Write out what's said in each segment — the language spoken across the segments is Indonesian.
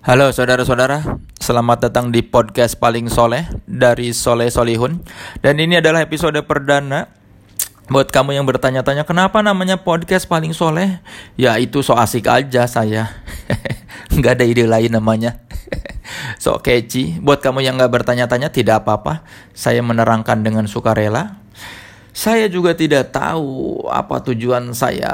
Halo saudara-saudara, selamat datang di podcast paling soleh dari Soleh Solihun. Dan ini adalah episode perdana. Buat kamu yang bertanya-tanya kenapa namanya podcast paling soleh? Ya itu so asik aja saya. Nggak ada ide lain namanya. So catchy. Buat kamu yang nggak bertanya-tanya tidak apa-apa. Saya menerangkan dengan sukarela. Saya juga tidak tahu apa tujuan saya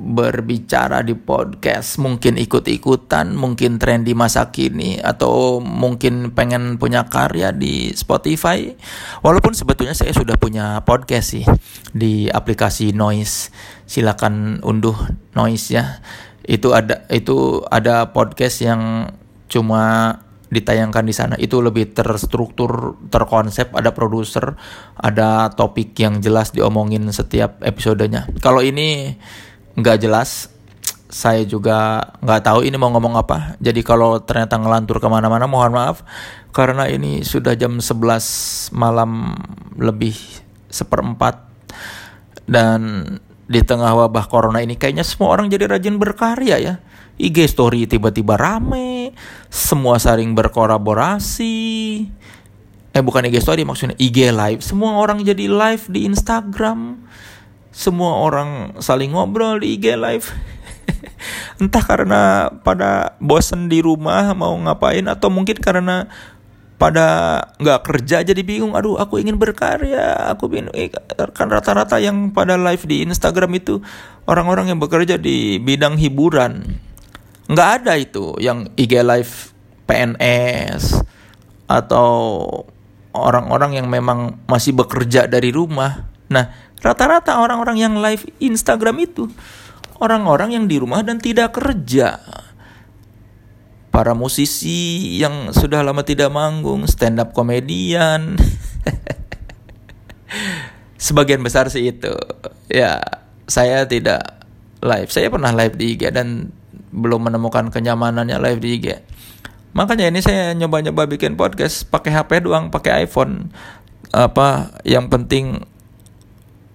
berbicara di podcast, mungkin ikut-ikutan, mungkin tren di masa kini, atau mungkin pengen punya karya di Spotify. Walaupun sebetulnya saya sudah punya podcast sih di aplikasi Noise. Silakan unduh Noise ya. Itu ada itu ada podcast yang cuma ditayangkan di sana itu lebih terstruktur, terkonsep, ada produser, ada topik yang jelas diomongin setiap episodenya. Kalau ini nggak jelas saya juga nggak tahu ini mau ngomong apa. Jadi kalau ternyata ngelantur ke mana-mana mohon maaf karena ini sudah jam 11 malam lebih seperempat dan di tengah wabah corona ini kayaknya semua orang jadi rajin berkarya ya. IG story tiba-tiba rame, semua saling berkolaborasi. Eh bukan IG story maksudnya IG live. Semua orang jadi live di Instagram semua orang saling ngobrol di IG live. Entah karena pada bosen di rumah mau ngapain atau mungkin karena pada nggak kerja jadi bingung aduh aku ingin berkarya aku eh, kan rata-rata yang pada live di Instagram itu orang-orang yang bekerja di bidang hiburan. Nggak ada itu yang IG live PNS atau orang-orang yang memang masih bekerja dari rumah. Nah Rata-rata orang-orang yang live Instagram itu orang-orang yang di rumah dan tidak kerja. Para musisi yang sudah lama tidak manggung, stand up komedian. Sebagian besar sih itu. Ya, saya tidak live. Saya pernah live di IG dan belum menemukan kenyamanannya live di IG. Makanya ini saya nyoba-nyoba bikin podcast pakai HP doang, pakai iPhone. Apa yang penting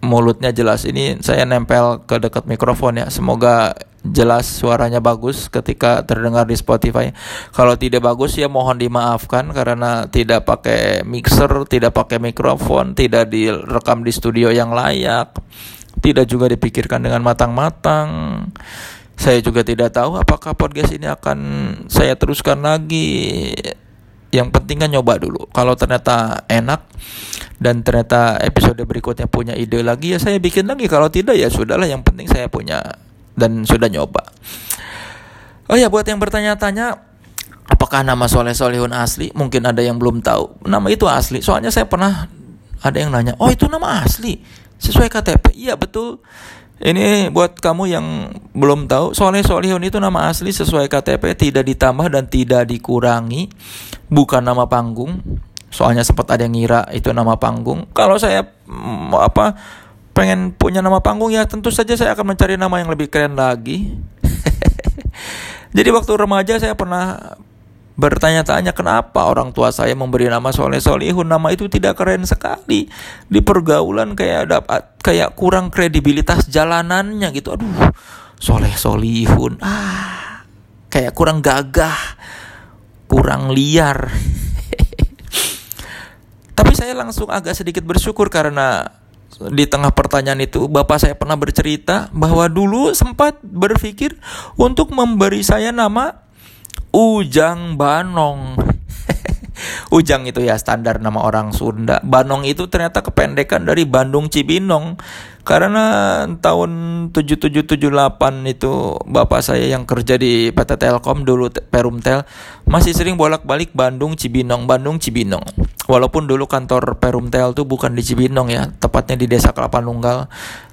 mulutnya jelas. Ini saya nempel ke dekat mikrofon ya. Semoga jelas suaranya bagus ketika terdengar di Spotify. Kalau tidak bagus ya mohon dimaafkan karena tidak pakai mixer tidak pakai mikrofon tidak direkam di studio yang layak tidak juga dipikirkan dengan matang-matang. Saya juga tidak tahu apakah podcast ini akan saya teruskan lagi yang penting kan nyoba dulu. Kalau ternyata enak dan ternyata episode berikutnya punya ide lagi ya saya bikin lagi. Kalau tidak ya sudahlah yang penting saya punya dan sudah nyoba. Oh ya buat yang bertanya-tanya apakah nama Soleh Solihun asli? Mungkin ada yang belum tahu. Nama itu asli. Soalnya saya pernah ada yang nanya oh itu nama asli? Sesuai KTP iya betul. Ini buat kamu yang belum tahu, Soleh Solihun itu nama asli sesuai KTP, tidak ditambah dan tidak dikurangi, bukan nama panggung. Soalnya sempat ada yang ngira itu nama panggung. Kalau saya mm, apa pengen punya nama panggung ya tentu saja saya akan mencari nama yang lebih keren lagi. Jadi waktu remaja saya pernah bertanya-tanya kenapa orang tua saya memberi nama Soleh Solihun nama itu tidak keren sekali di pergaulan kayak dapat kayak kurang kredibilitas jalanannya gitu aduh Soleh Solihun ah kayak kurang gagah kurang liar tapi saya langsung agak sedikit bersyukur karena di tengah pertanyaan itu bapak saya pernah bercerita bahwa dulu sempat berpikir untuk memberi saya nama Ujang Banong. Ujang itu ya standar nama orang Sunda. Banong itu ternyata kependekan dari Bandung Cibinong. Karena tahun 7778 itu bapak saya yang kerja di PT Telkom dulu Perumtel masih sering bolak-balik Bandung Cibinong, Bandung Cibinong. Walaupun dulu kantor Perumtel tuh bukan di Cibinong ya, tepatnya di Desa Kelapa Nunggal,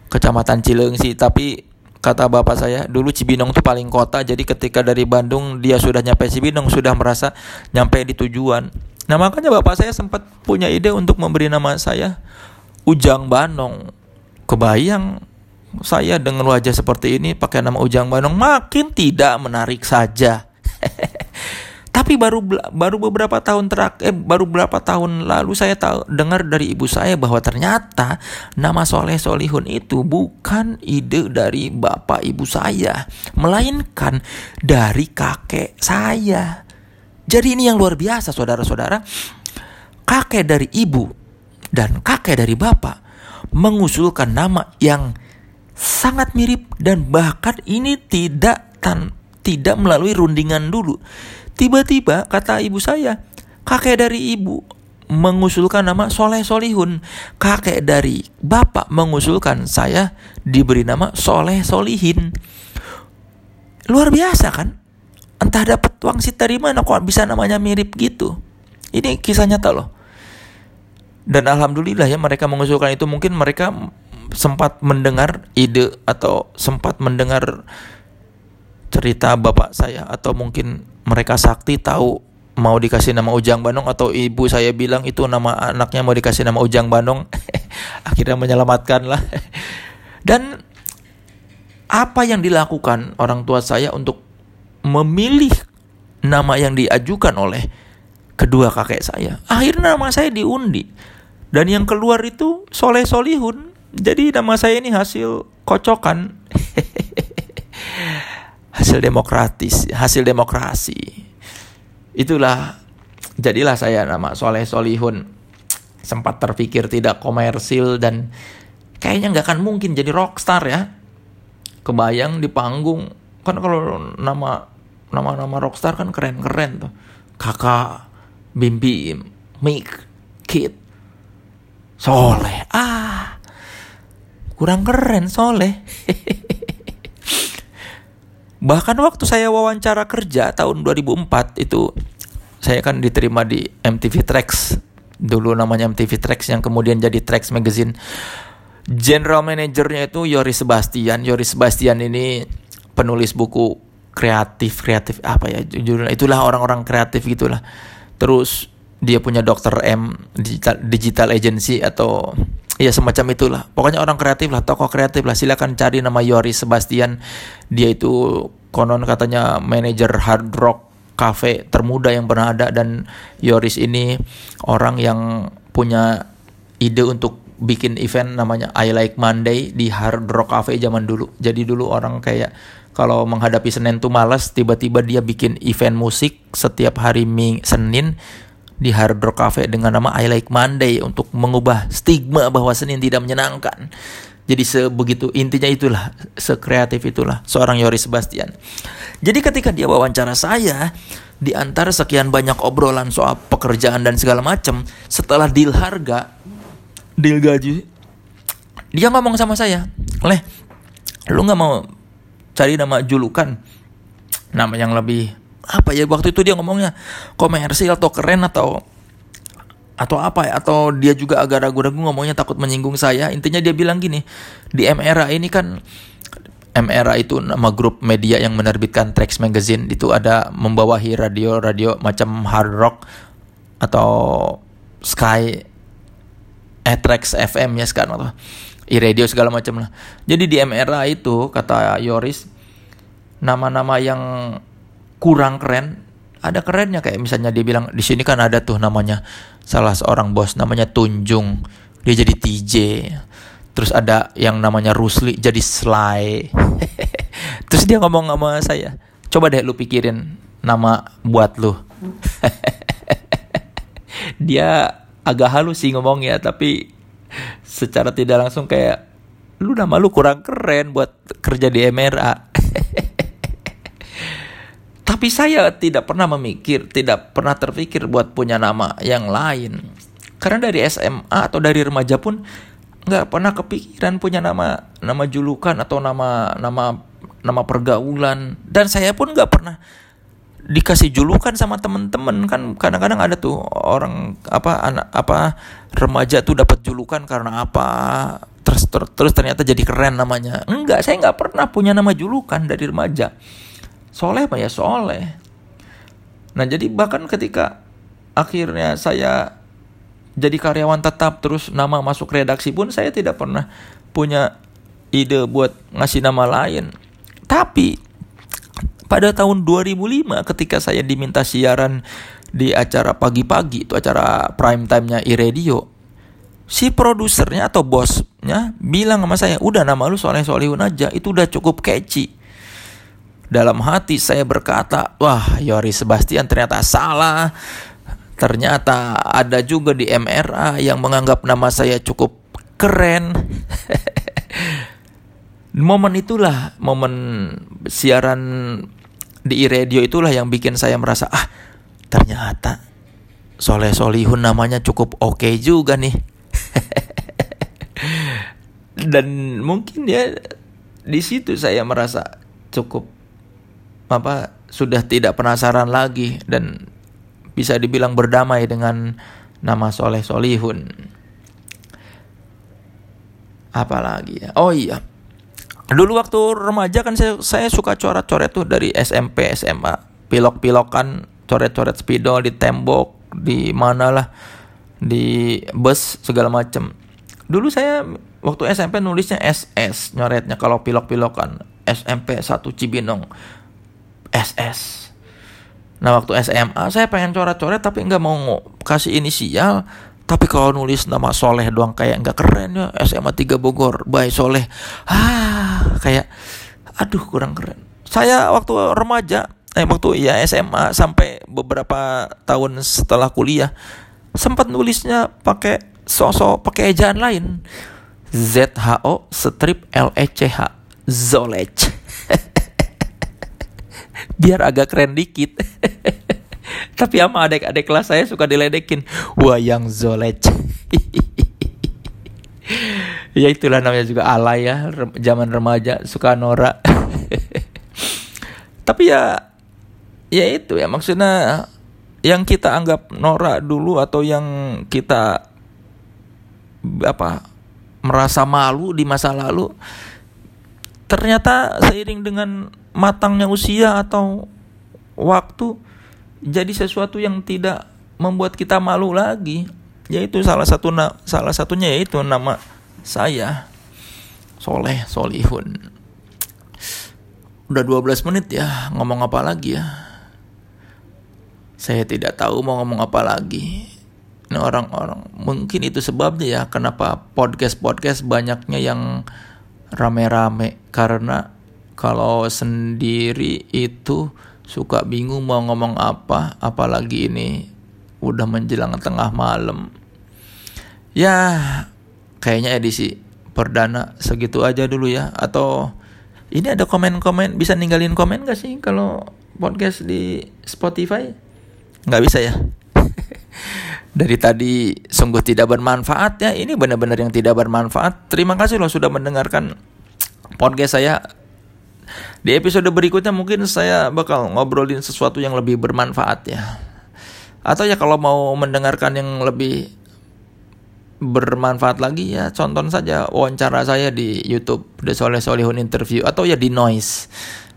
Kecamatan Cileungsi, tapi kata bapak saya dulu Cibinong tuh paling kota jadi ketika dari Bandung dia sudah nyampe Cibinong sudah merasa nyampe di tujuan. Nah makanya bapak saya sempat punya ide untuk memberi nama saya Ujang Banong. Kebayang saya dengan wajah seperti ini pakai nama Ujang Banong makin tidak menarik saja Tapi baru baru beberapa tahun terak eh baru beberapa tahun lalu saya tahu dengar dari ibu saya bahwa ternyata nama Soleh Solihun itu bukan ide dari bapak ibu saya, melainkan dari kakek saya. Jadi ini yang luar biasa saudara-saudara. Kakek dari ibu dan kakek dari bapak mengusulkan nama yang sangat mirip dan bahkan ini tidak tan tidak melalui rundingan dulu Tiba-tiba kata ibu saya, kakek dari ibu mengusulkan nama Soleh Solihun. Kakek dari bapak mengusulkan saya diberi nama Soleh Solihin. Luar biasa kan? Entah dapat wangsit dari mana kok bisa namanya mirip gitu. Ini kisah nyata loh. Dan alhamdulillah ya mereka mengusulkan itu mungkin mereka sempat mendengar ide atau sempat mendengar cerita bapak saya atau mungkin mereka sakti tahu mau dikasih nama Ujang Bandung atau ibu saya bilang itu nama anaknya mau dikasih nama Ujang Bandung akhirnya menyelamatkan lah dan apa yang dilakukan orang tua saya untuk memilih nama yang diajukan oleh kedua kakek saya? Akhirnya nama saya diundi. Dan yang keluar itu Soleh Solihun. Jadi nama saya ini hasil kocokan hasil demokratis, hasil demokrasi. Itulah jadilah saya nama Soleh Solihun. Sempat terpikir tidak komersil dan kayaknya nggak akan mungkin jadi rockstar ya. Kebayang di panggung kan kalau nama nama nama rockstar kan keren keren tuh. Kakak, Bim Bim, Mik, Kid, Soleh. Ah, kurang keren Soleh. Bahkan waktu saya wawancara kerja tahun 2004 itu saya kan diterima di MTV Tracks dulu namanya MTV Tracks yang kemudian jadi Tracks Magazine. General manajernya itu Yoris Sebastian. Yoris Sebastian ini penulis buku kreatif kreatif apa ya judulnya itulah orang-orang kreatif gitulah. Terus dia punya Dr. M digital, digital agency atau ya semacam itulah pokoknya orang kreatif lah tokoh kreatif lah silakan cari nama Yoris Sebastian dia itu konon katanya manajer hard rock cafe termuda yang pernah ada dan Yoris ini orang yang punya ide untuk bikin event namanya I Like Monday di Hard Rock Cafe zaman dulu. Jadi dulu orang kayak kalau menghadapi Senin tuh malas, tiba-tiba dia bikin event musik setiap hari Ming Senin di Hard Rock Cafe dengan nama I Like Monday untuk mengubah stigma bahwa Senin tidak menyenangkan. Jadi sebegitu intinya itulah, sekreatif itulah seorang Yoris Sebastian. Jadi ketika dia wawancara saya, di antara sekian banyak obrolan soal pekerjaan dan segala macam, setelah deal harga, deal gaji, dia ngomong sama saya, "Leh, lu nggak mau cari nama julukan, nama yang lebih apa ya waktu itu dia ngomongnya komersil atau keren atau atau apa ya atau dia juga agak ragu-ragu ngomongnya takut menyinggung saya. Intinya dia bilang gini di MRA ini kan MRA itu nama grup media yang menerbitkan Trax Magazine itu ada membawahi radio-radio macam hard rock atau Sky eh FM ya sekarang atau i-radio segala macam lah. Jadi di MRA itu kata Yoris nama-nama yang kurang keren ada kerennya. Kayak misalnya dia bilang di sini kan ada tuh namanya salah seorang bos namanya Tunjung. Dia jadi TJ terus ada yang namanya Rusli jadi Sly. Terus dia ngomong sama saya coba deh lu pikirin nama buat lu. Dia agak halus sih ngomongnya tapi secara tidak langsung kayak lu nama lu kurang keren buat kerja di MRA tapi saya tidak pernah memikir, tidak pernah terpikir buat punya nama yang lain. Karena dari SMA atau dari remaja pun nggak pernah kepikiran punya nama nama julukan atau nama nama nama pergaulan. Dan saya pun nggak pernah dikasih julukan sama temen-temen kan kadang-kadang ada tuh orang apa anak apa remaja tuh dapat julukan karena apa terus ter, terus ternyata jadi keren namanya enggak saya nggak pernah punya nama julukan dari remaja soleh apa ya? Soleh. Nah jadi bahkan ketika akhirnya saya jadi karyawan tetap terus nama masuk redaksi pun saya tidak pernah punya ide buat ngasih nama lain. Tapi pada tahun 2005 ketika saya diminta siaran di acara pagi-pagi itu acara prime time-nya iRadio si produsernya atau bosnya bilang sama saya udah nama lu Soleh Solihun aja itu udah cukup catchy dalam hati saya berkata wah Yori Sebastian ternyata salah. Ternyata ada juga di MRA yang menganggap nama saya cukup keren. Momen itulah momen siaran di radio itulah yang bikin saya merasa ah ternyata Soleh Solihun namanya cukup oke okay juga nih. Dan mungkin ya di situ saya merasa cukup apa sudah tidak penasaran lagi dan bisa dibilang berdamai dengan nama Soleh Solihun apalagi ya oh iya Dulu waktu remaja kan saya, saya suka coret-coret tuh dari SMP, SMA. Pilok-pilokan, coret-coret spidol di tembok, di mana lah, di bus segala macem. Dulu saya waktu SMP nulisnya SS, nyoretnya kalau pilok-pilokan. SMP 1 Cibinong. SS. Nah waktu SMA saya pengen coret-coret tapi nggak mau kasih inisial. Tapi kalau nulis nama Soleh doang kayak nggak keren ya. SMA 3 Bogor by Soleh. Ah kayak aduh kurang keren. Saya waktu remaja eh waktu ya SMA sampai beberapa tahun setelah kuliah sempat nulisnya pakai sosok pakai ejaan lain. ZHO strip LECH Zolech biar agak keren dikit Tapi sama adik-adik kelas saya suka diledekin. Wayang Zolec. ya itulah namanya juga alay ya. Zaman remaja suka norak. Tapi ya ya itu ya maksudnya yang kita anggap norak dulu atau yang kita apa merasa malu di masa lalu ternyata seiring dengan matangnya usia atau waktu jadi sesuatu yang tidak membuat kita malu lagi. Yaitu salah satu salah satunya yaitu nama saya Soleh Solihun. Udah 12 menit ya ngomong apa lagi ya? Saya tidak tahu mau ngomong apa lagi. Ini orang-orang mungkin itu sebabnya ya kenapa podcast-podcast banyaknya yang rame-rame. Karena kalau sendiri itu suka bingung mau ngomong apa apalagi ini udah menjelang tengah malam. Ya kayaknya edisi perdana segitu aja dulu ya. Atau ini ada komen-komen bisa ninggalin komen gak sih kalau podcast di Spotify? Nggak bisa ya? Dari tadi sungguh tidak bermanfaat ya. Ini benar-benar yang tidak bermanfaat. Terima kasih loh sudah mendengarkan podcast saya di episode berikutnya mungkin saya bakal ngobrolin sesuatu yang lebih bermanfaat ya. Atau ya kalau mau mendengarkan yang lebih bermanfaat lagi ya contoh saja wawancara saya di YouTube The Soleh Solihun Interview atau ya di Noise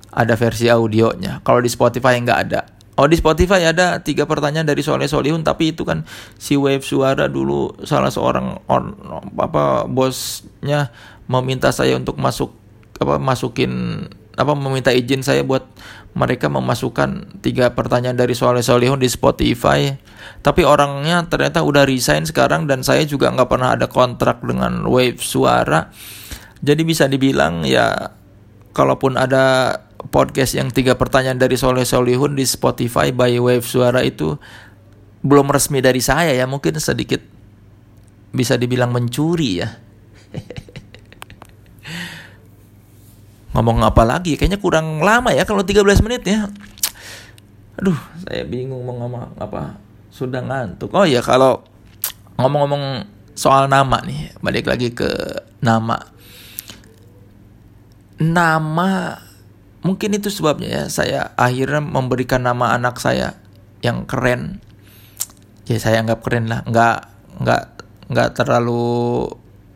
ada versi audionya. Kalau di Spotify nggak ada. Oh di Spotify ada tiga pertanyaan dari Soleh Solihun tapi itu kan si Wave Suara dulu salah seorang on, apa bosnya meminta saya untuk masuk apa masukin apa meminta izin saya buat mereka memasukkan tiga pertanyaan dari Soleh Solihun di Spotify. Tapi orangnya ternyata udah resign sekarang dan saya juga nggak pernah ada kontrak dengan Wave Suara. Jadi bisa dibilang ya kalaupun ada podcast yang tiga pertanyaan dari Soleh Solihun di Spotify by Wave Suara itu belum resmi dari saya ya mungkin sedikit bisa dibilang mencuri ya. ngomong apa lagi? Kayaknya kurang lama ya kalau 13 menit ya. Aduh saya bingung mau ngomong apa. Sudah ngantuk. Oh ya kalau ngomong-ngomong soal nama nih balik lagi ke nama. Nama mungkin itu sebabnya ya saya akhirnya memberikan nama anak saya yang keren. Ya saya anggap keren lah. Nggak nggak nggak terlalu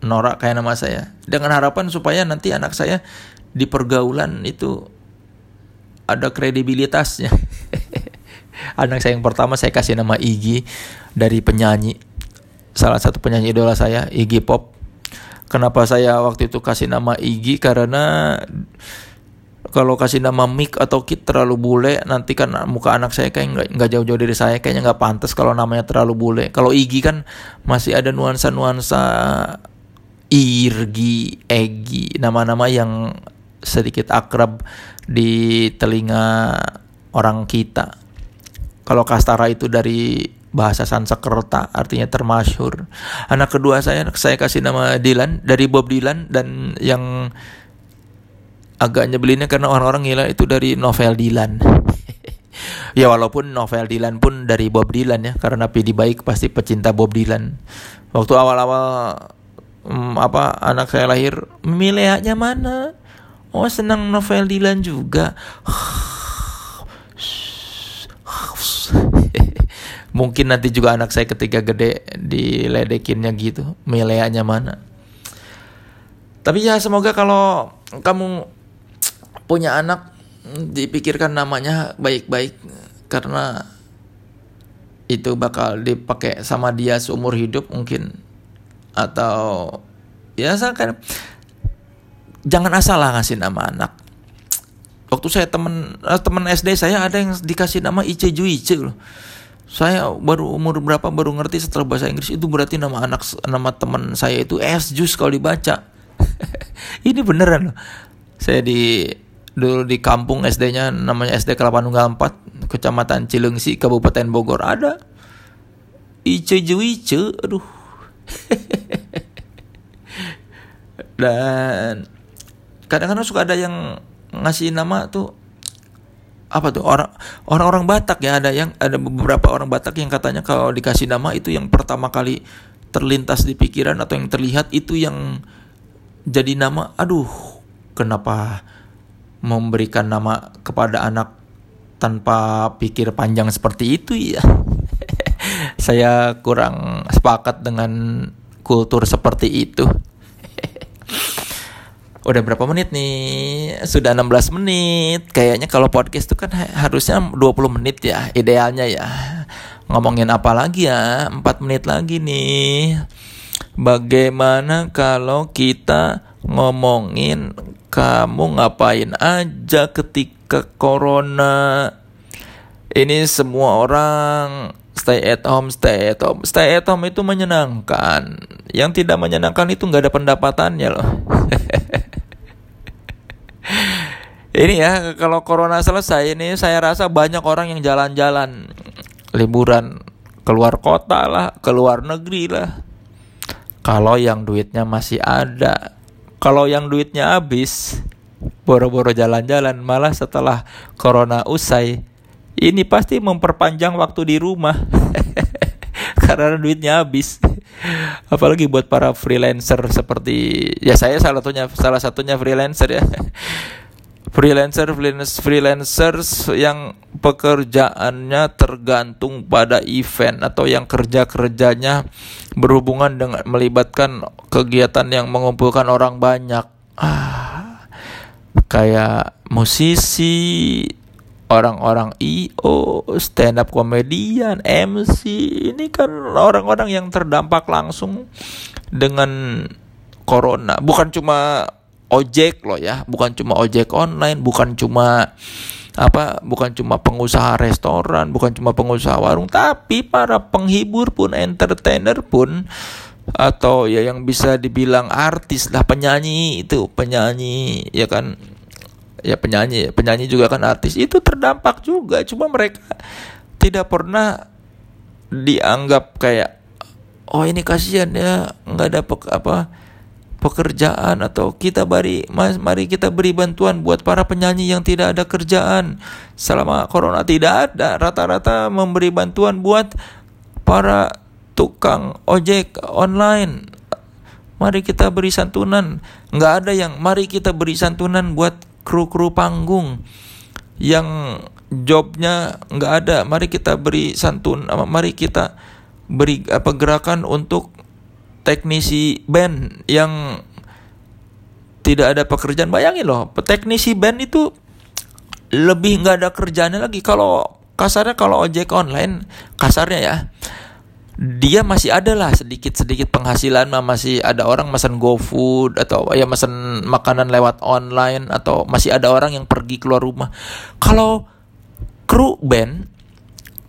norak kayak nama saya. Dengan harapan supaya nanti anak saya di pergaulan itu ada kredibilitasnya. Anak saya yang pertama saya kasih nama Igi dari penyanyi salah satu penyanyi idola saya Igi Pop. Kenapa saya waktu itu kasih nama Igi karena kalau kasih nama Mik atau Kit terlalu bule nanti kan muka anak saya kayak nggak nggak jauh-jauh dari saya kayaknya nggak pantas kalau namanya terlalu bule kalau Igi kan masih ada nuansa-nuansa Irgi Egi nama-nama yang sedikit akrab di telinga orang kita kalau Kastara itu dari bahasa Sanskerta artinya termasyur anak kedua saya saya kasih nama Dylan dari Bob Dylan dan yang agak nyebelinnya karena orang-orang ngira itu dari novel Dylan. ya walaupun novel Dylan pun dari Bob Dylan ya karena PD baik pasti pecinta Bob Dylan. Waktu awal-awal hmm, apa anak saya lahir milihnya mana? Oh senang novel Dylan juga. Mungkin nanti juga anak saya ketika gede diledekinnya gitu. Milihnya mana? Tapi ya semoga kalau kamu punya anak dipikirkan namanya baik-baik karena itu bakal dipakai sama dia seumur hidup mungkin atau ya kan jangan asal lah ngasih nama anak. Waktu saya temen eh, temen SD saya ada yang dikasih nama Ice Juice loh. Saya baru umur berapa baru ngerti setelah bahasa Inggris itu berarti nama anak nama teman saya itu S Juice kalau dibaca. Ini beneran loh. Saya di dulu di kampung SD-nya namanya SD Kelapa Nunggal 4 Kecamatan Cilengsi Kabupaten Bogor ada. Ice Juice aduh. Dan kadang-kadang suka ada yang ngasih nama tuh apa tuh orang orang-orang Batak ya ada yang ada beberapa orang Batak yang katanya kalau dikasih nama itu yang pertama kali terlintas di pikiran atau yang terlihat itu yang jadi nama aduh kenapa memberikan nama kepada anak tanpa pikir panjang seperti itu ya. Saya kurang sepakat dengan kultur seperti itu. Udah berapa menit nih? Sudah 16 menit. Kayaknya kalau podcast itu kan harusnya 20 menit ya, idealnya ya. Ngomongin apa lagi ya? 4 menit lagi nih. Bagaimana kalau kita ngomongin kamu ngapain aja ketika corona ini semua orang stay at home stay at home stay at home itu menyenangkan yang tidak menyenangkan itu nggak ada pendapatannya loh ini ya kalau corona selesai ini saya rasa banyak orang yang jalan-jalan liburan keluar kota lah keluar negeri lah kalau yang duitnya masih ada kalau yang duitnya habis, boro-boro jalan-jalan, malah setelah corona usai, ini pasti memperpanjang waktu di rumah. Karena duitnya habis. Apalagi buat para freelancer seperti ya saya salah satunya salah satunya freelancer ya. Freelancer freelancers yang pekerjaannya tergantung pada event atau yang kerja kerjanya berhubungan dengan melibatkan kegiatan yang mengumpulkan orang banyak. Ah kayak musisi orang-orang IO stand up komedian MC ini kan orang-orang yang terdampak langsung dengan corona. Bukan cuma ojek loh ya, bukan cuma ojek online, bukan cuma apa, bukan cuma pengusaha restoran, bukan cuma pengusaha warung, tapi para penghibur pun, entertainer pun atau ya yang bisa dibilang artis lah penyanyi itu penyanyi ya kan? Ya penyanyi penyanyi juga kan artis. Itu terdampak juga cuma mereka tidak pernah dianggap kayak oh ini kasihan ya nggak ada apa pekerjaan atau kita beri mari kita beri bantuan buat para penyanyi yang tidak ada kerjaan. Selama corona tidak ada rata-rata memberi bantuan buat para tukang ojek online. Mari kita beri santunan. Nggak ada yang mari kita beri santunan buat kru-kru panggung yang jobnya nggak ada. Mari kita beri santun mari kita beri apa gerakan untuk teknisi band yang tidak ada pekerjaan bayangin loh teknisi band itu lebih nggak ada kerjanya lagi kalau kasarnya kalau ojek online kasarnya ya dia masih ada lah sedikit-sedikit penghasilan masih ada orang mesen GoFood atau ya mesen makanan lewat online atau masih ada orang yang pergi keluar rumah. Kalau kru band,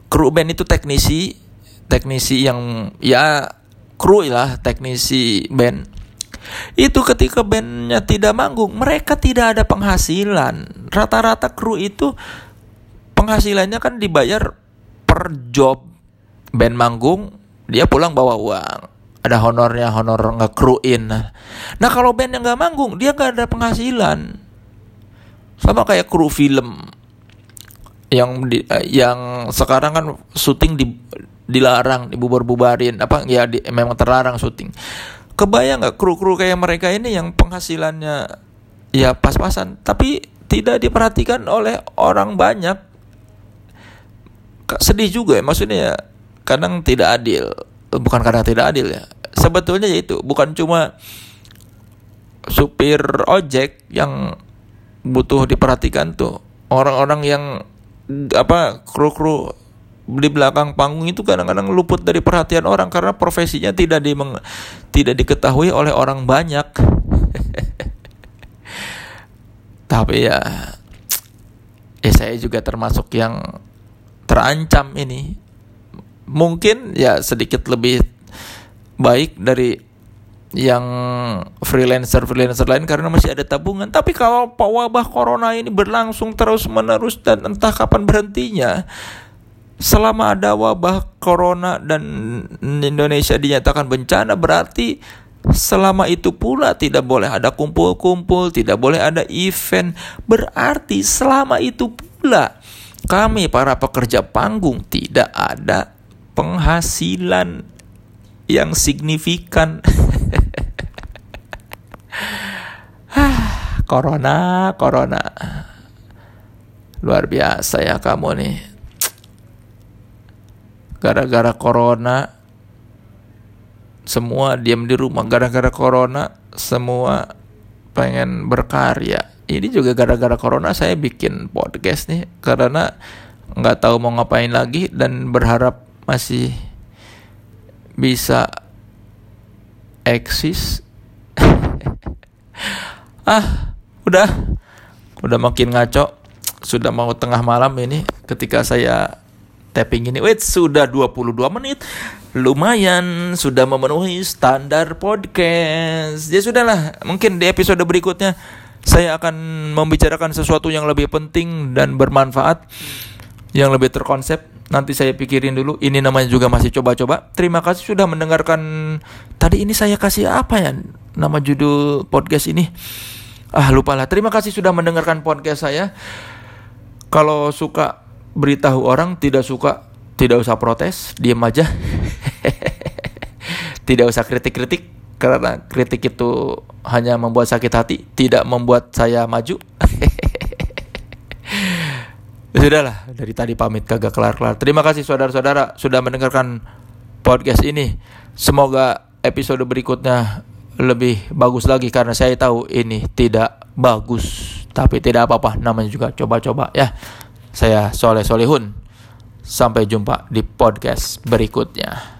kru band itu teknisi, teknisi yang ya kru lah teknisi band. Itu ketika bandnya tidak manggung, mereka tidak ada penghasilan. Rata-rata kru itu penghasilannya kan dibayar per job band manggung dia pulang bawa uang ada honornya honor ngekruin nah kalau band yang nggak manggung dia nggak ada penghasilan sama kayak kru film yang di, eh, yang sekarang kan syuting di dilarang dibubar-bubarin apa ya di, memang terlarang syuting. Kebayang nggak kru-kru kayak mereka ini yang penghasilannya ya pas-pasan tapi tidak diperhatikan oleh orang banyak? Sedih juga ya maksudnya ya kadang tidak adil. Bukan karena tidak adil ya sebetulnya yaitu bukan cuma supir ojek yang butuh diperhatikan tuh. Orang-orang yang apa kru-kru di belakang panggung itu kadang-kadang luput dari perhatian orang karena profesinya tidak di tidak diketahui oleh orang banyak tapi ya ya saya juga termasuk yang terancam ini mungkin ya sedikit lebih baik dari yang freelancer freelancer lain karena masih ada tabungan. Tapi kalau wabah corona ini berlangsung terus menerus dan entah kapan berhentinya, selama ada wabah corona dan Indonesia dinyatakan bencana berarti selama itu pula tidak boleh ada kumpul-kumpul, tidak boleh ada event. Berarti selama itu pula kami para pekerja panggung tidak ada penghasilan yang signifikan. corona, corona. Luar biasa ya kamu nih. Gara-gara corona semua diam di rumah. Gara-gara corona semua pengen berkarya. Ini juga gara-gara corona saya bikin podcast nih karena nggak tahu mau ngapain lagi dan berharap masih bisa eksis ah udah udah makin ngaco sudah mau tengah malam ini ketika saya tapping ini wait sudah 22 menit lumayan sudah memenuhi standar podcast ya sudahlah mungkin di episode berikutnya saya akan membicarakan sesuatu yang lebih penting dan bermanfaat yang lebih terkonsep Nanti saya pikirin dulu. Ini namanya juga masih coba-coba. Terima kasih sudah mendengarkan. Tadi ini saya kasih apa ya nama judul podcast ini? Ah lupa lah. Terima kasih sudah mendengarkan podcast saya. Kalau suka beritahu orang, tidak suka tidak usah protes, diam aja. tidak usah kritik-kritik karena kritik itu hanya membuat sakit hati, tidak membuat saya maju. Sudahlah, dari tadi pamit kagak kelar-kelar. Terima kasih saudara-saudara sudah mendengarkan podcast ini. Semoga episode berikutnya lebih bagus lagi karena saya tahu ini tidak bagus. Tapi tidak apa-apa, namanya juga coba-coba ya. Saya Soleh Solihun. Sampai jumpa di podcast berikutnya.